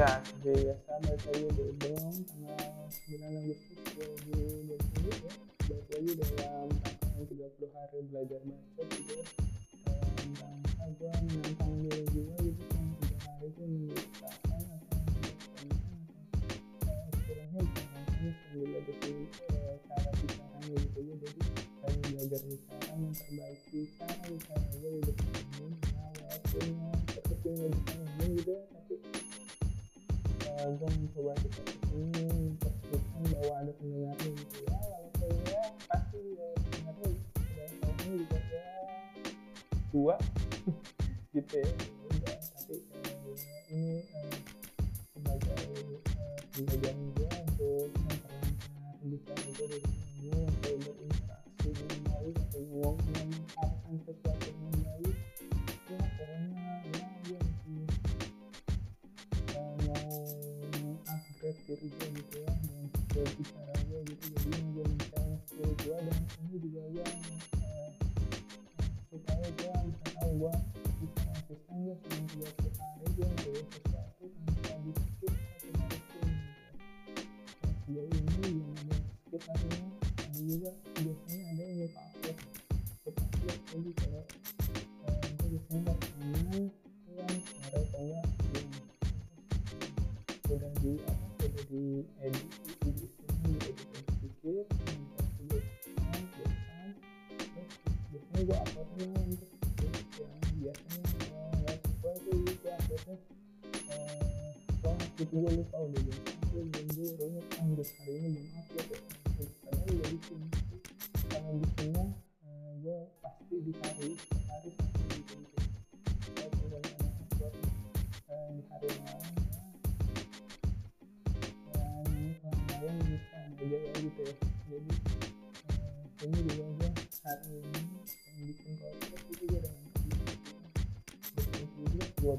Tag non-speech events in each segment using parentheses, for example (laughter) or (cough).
ya seperti biasa balik lagi di Ubon tanggal 9 Agustus 2020 ya. Balik lagi dalam tiga 30 hari belajar bacot gitu tentang dalam rangka gue juga diri gitu kan 3 hari itu menciptakan atau istilahnya bukan sambil ada cara bicaranya gitu ya. Jadi saya belajar bicara memperbaiki cara bicara gue di depan ini ya, walaupun ya terkecil di ini gitu ya. tapi Ogon mencoba kita ini perspektifkan bahwa ada pendengarnya ya, ya. (laughs) gitu ya walaupun ya pasti ya, pendengarnya dan tahun juga ya. Dua gitu ya. Tapi eh, ini sebagai eh, pembelajaran eh, gue untuk memperlancar pendidikan gue gue uploadnya untuk yang biasanya itu kalau gitu gue lupa udah jam jam dua tanggung hari ini jam apa karena bikin karena bikinnya gue pasti di hari pasti gue buat di hari malam bisa aja ya gitu jadi ini juga gue hari ini your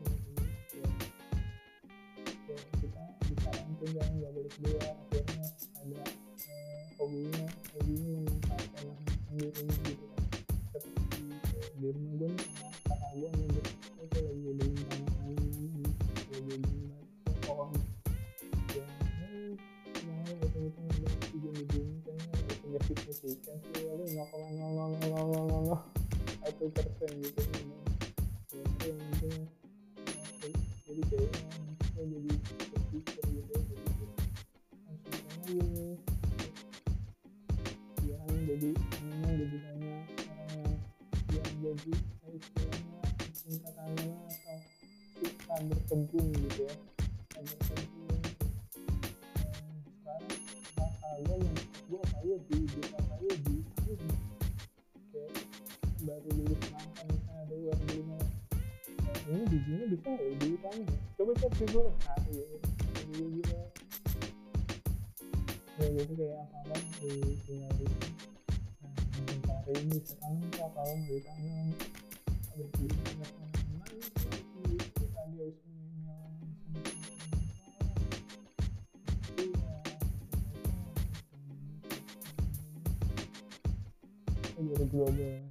materi ya. kita bisa langsung yang nggak boleh keluar kebun gitu ya. Kebun kebun sekarang yang gue di desa di kayak baru lulus nangka ada nah, ini bijinya bisa ya di coba cek sih gue ah nah, iya iya. Iya, iya. iya kayak apa di nah, ini sekarang mau di ya, mana mana Iya, global.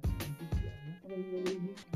aja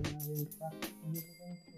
Elena Benza.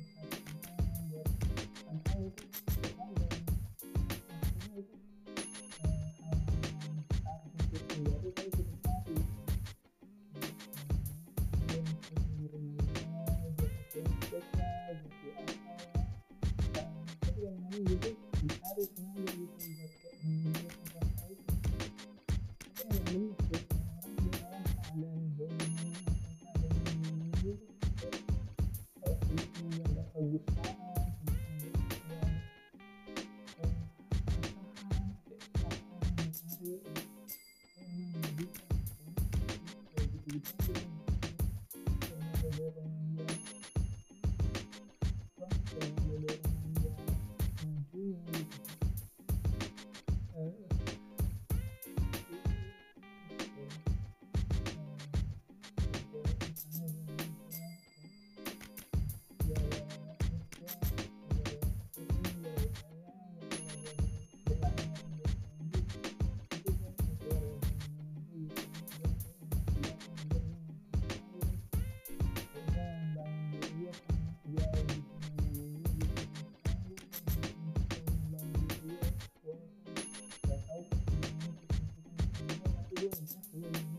Hidup gitu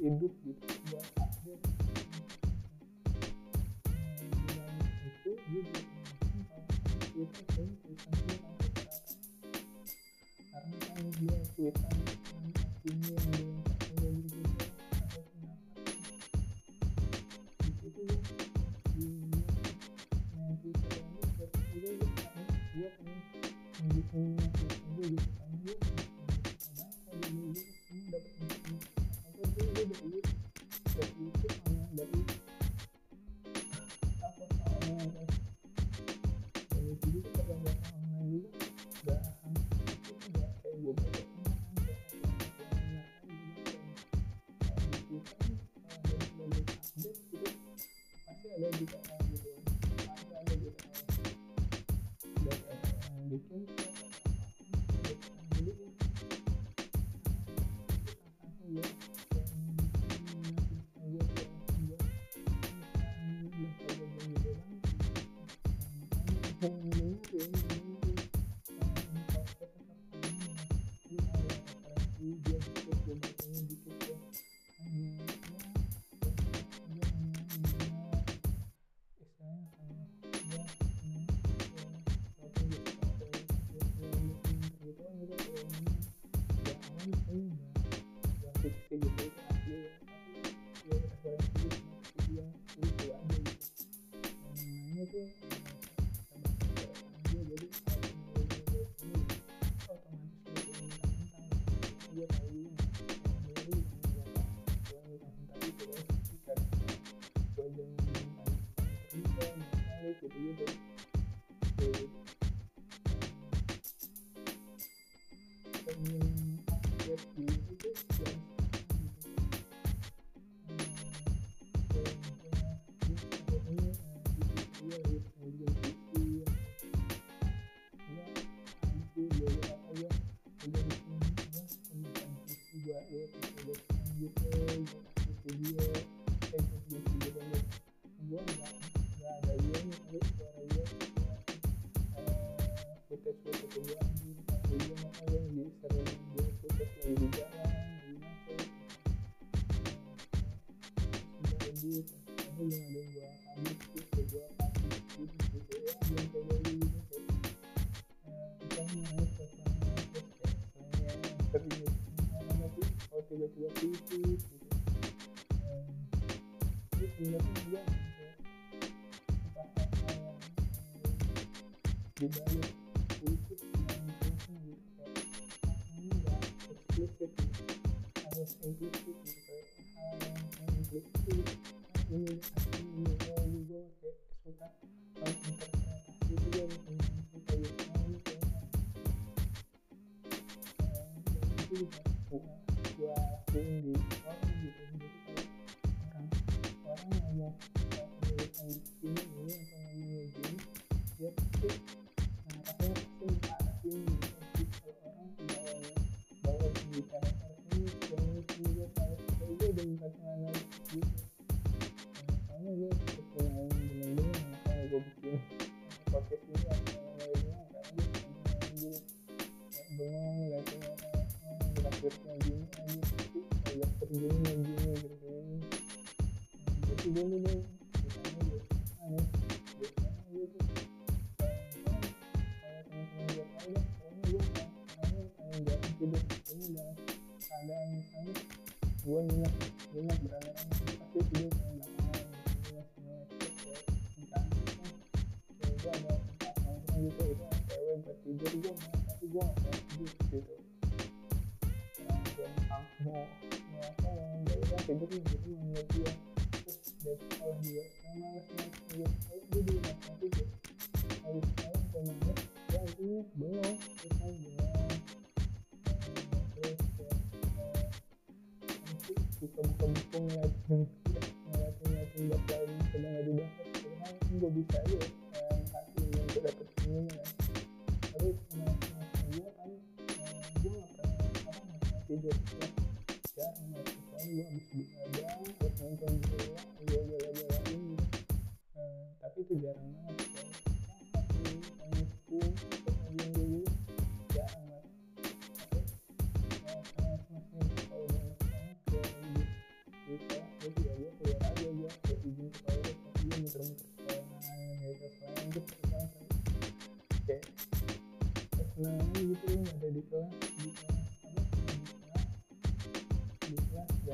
buat update ada juga tengah gitu ada ada di tengah dan yang bikin Thank you. Thank you. belum selesai belum terus ya nanti buka-buka buku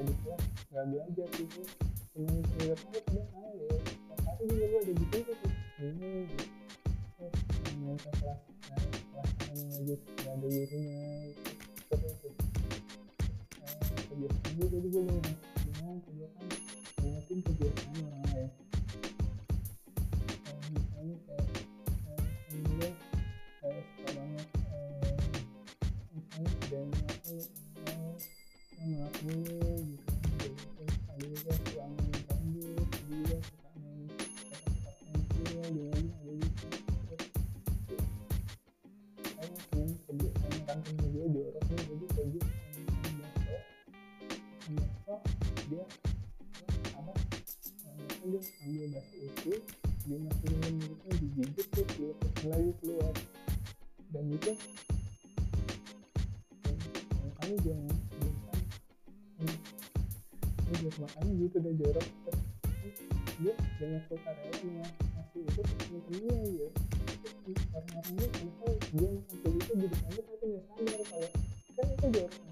kayak gitu lah nggak belajar gitu temen sendiri ada ya tapi juga gue ada gitu tuh. Dulu eh, main ke kelas eh, kelas lanjut nggak ada gurunya. Seperti itu eh, kebiasaan gue jadi gue bangun dengan kebiasaan ngeliatin kebiasaan orang lain. Misalnya kayak temen gue kayak suka banget misalnya ada yang ngelakuin dia masih itu dia masih menunjukkan digigit terus melayu keluar. Dan itu makanya jangan biarkan ini dia makanya gitu udah jorok. Dia banyak tuh karyanya masih itu temen-temennya ya karena orangnya kenapa dia masih itu jadi kamu tapi gak sadar kalau kan itu jorok.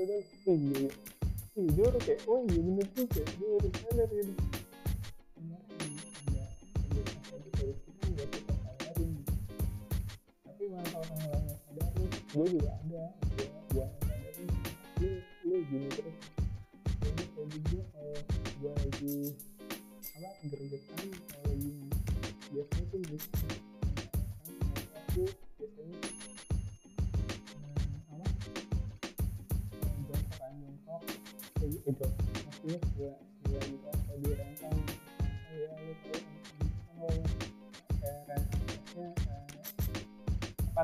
Products you? Diyor ki 17 Türkiye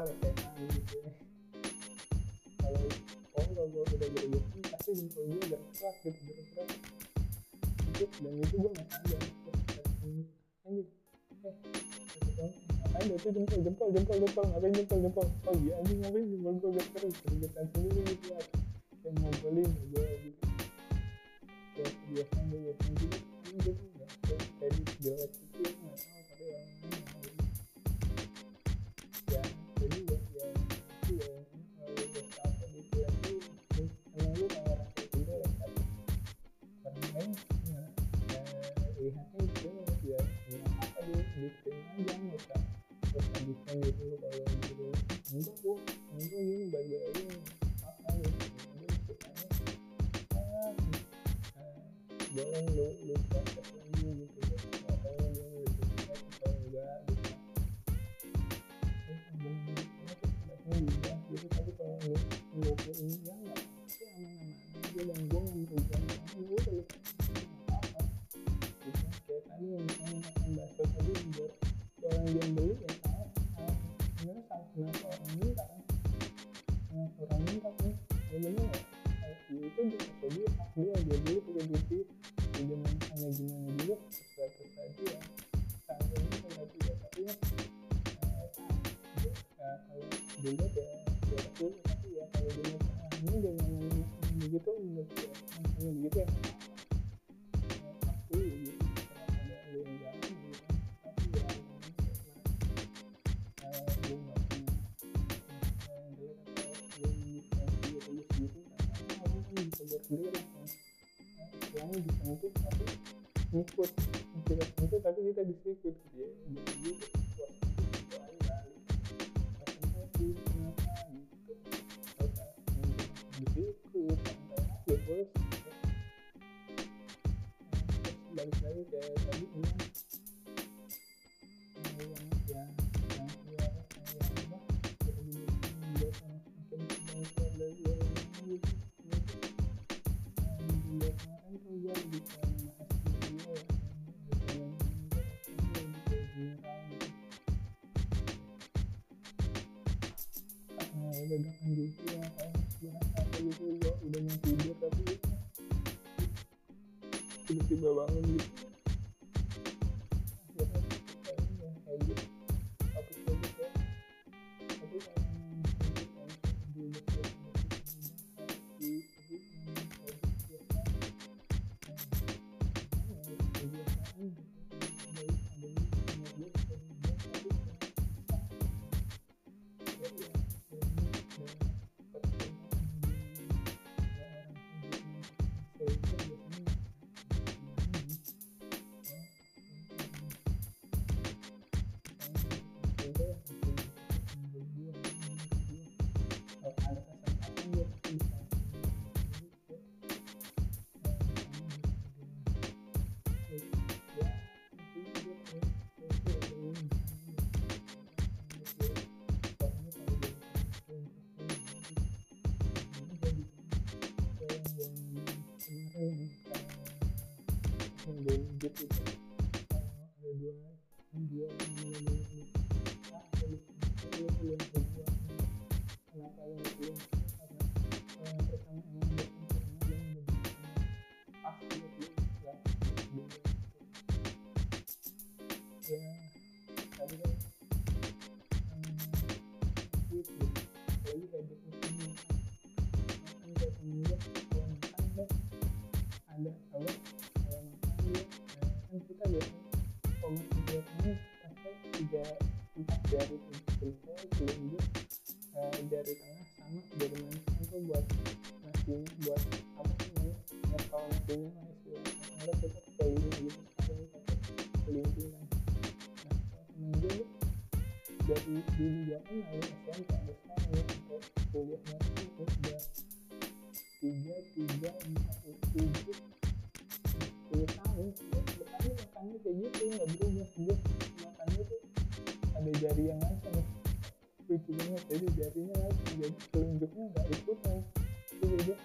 SMA ya, gitu ya kalau kalau kalau gue udah jadi bosen pasti mimpi gue udah keras gitu gitu keras gitu dan itu gue nggak sadar anjir eh ngapain itu jempol jempol jempol jempol ngapain jempol jempol oh iya anjing ngapain jempol jempol terus terus sendiri gitu seafood tapi kita disikut dia, dia. dagangan gitu ya kayak barang apa gitu udah udah mau tidur tapi tiba-tiba gitu itu ada dua dua ah ya tapi kan sampai sekarang ya sampai kuliah nanti itu udah tiga tiga empat tujuh sepuluh tahun ya berarti makannya kayak gitu nggak berubah dia makannya tuh ada jari yang langsung lucu banget jadi jarinya langsung jadi telunjuknya nggak ikutan jadi dia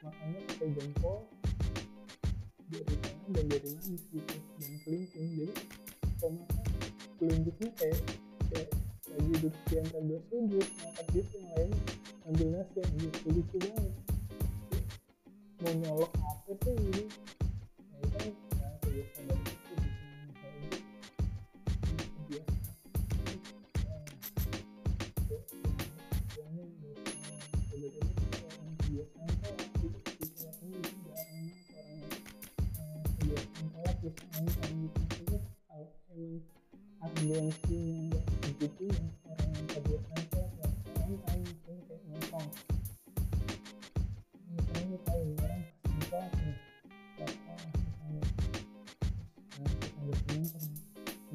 makannya pakai jempol jari tengah dan jari manis gitu dan kelingking. Jadi kalau makan telunjuknya kayak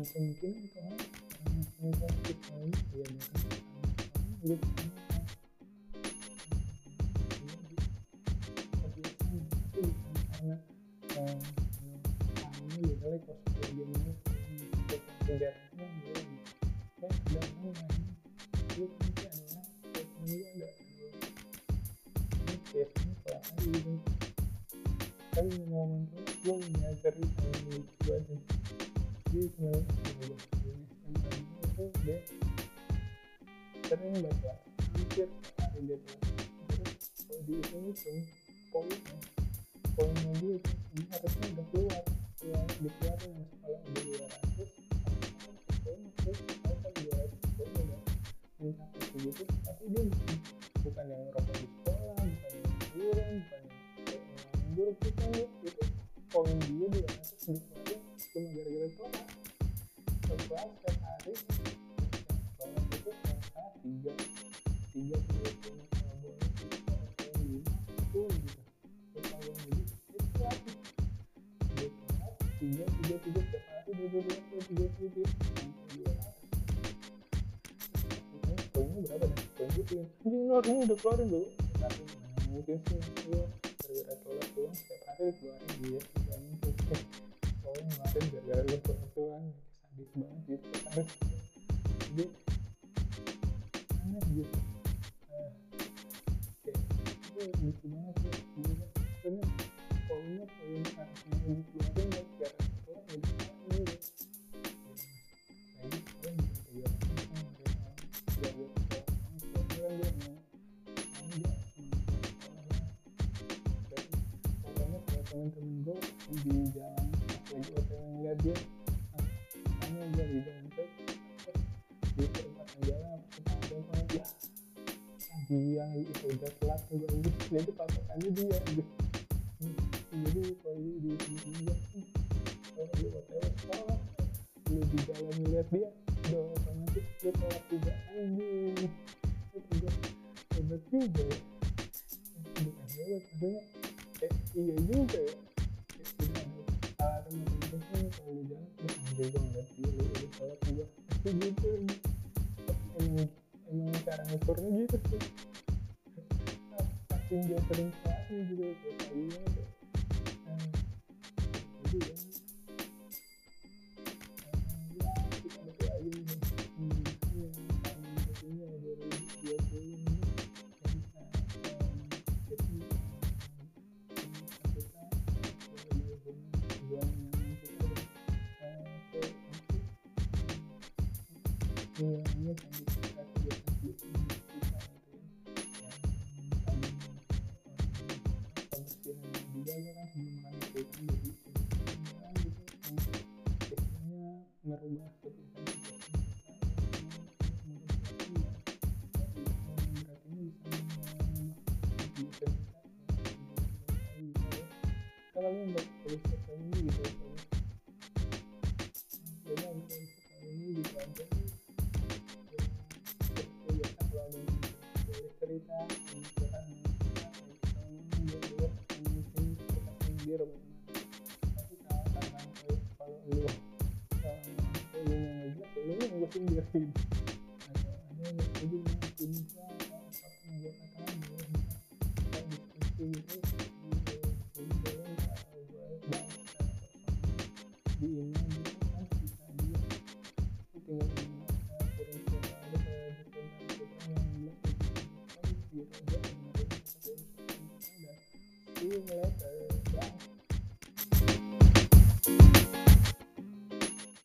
mungkin mungkin itu kan orang mencapai segitu tapi dia bukan yang ngerokok di sekolah bukan yang liburan bukan yang nganggur gitu itu poin dia dua ratus dikeluarin cuma gara-gara telat setelah setiap hari sekolah itu puasa tiga tiga puluh kalau boleh itu kalau saya lima sepuluh gitu ketahuan jadi itu lagi dia tiga tiga tiga setiap hari dia dua dua dua tiga tiga poinnya berapa gitu ya anjing Nur ini udah keluarin dulu tapi mungkin sih gue gara-gara telat doang setiap hari keluarin dia nggak mungkin soalnya kemarin gara-gara lu doang sadis banget gitu. Harus gue gitu jadi patokannya dia gitu. Jadi kalau di di dia kalau di otw sekolah. Lu di jalan ngeliat dia udah otomatis dia telat juga anjing itu hebat juga ya. Bukan hebat maksudnya kayak iya juga ya. Ada kalau lu jalan dia gitu. Emang emang cara ngukurnya gitu sih dia sering telatnya juga kayak iya. Deh jadi ya kalau membuat episode kali ini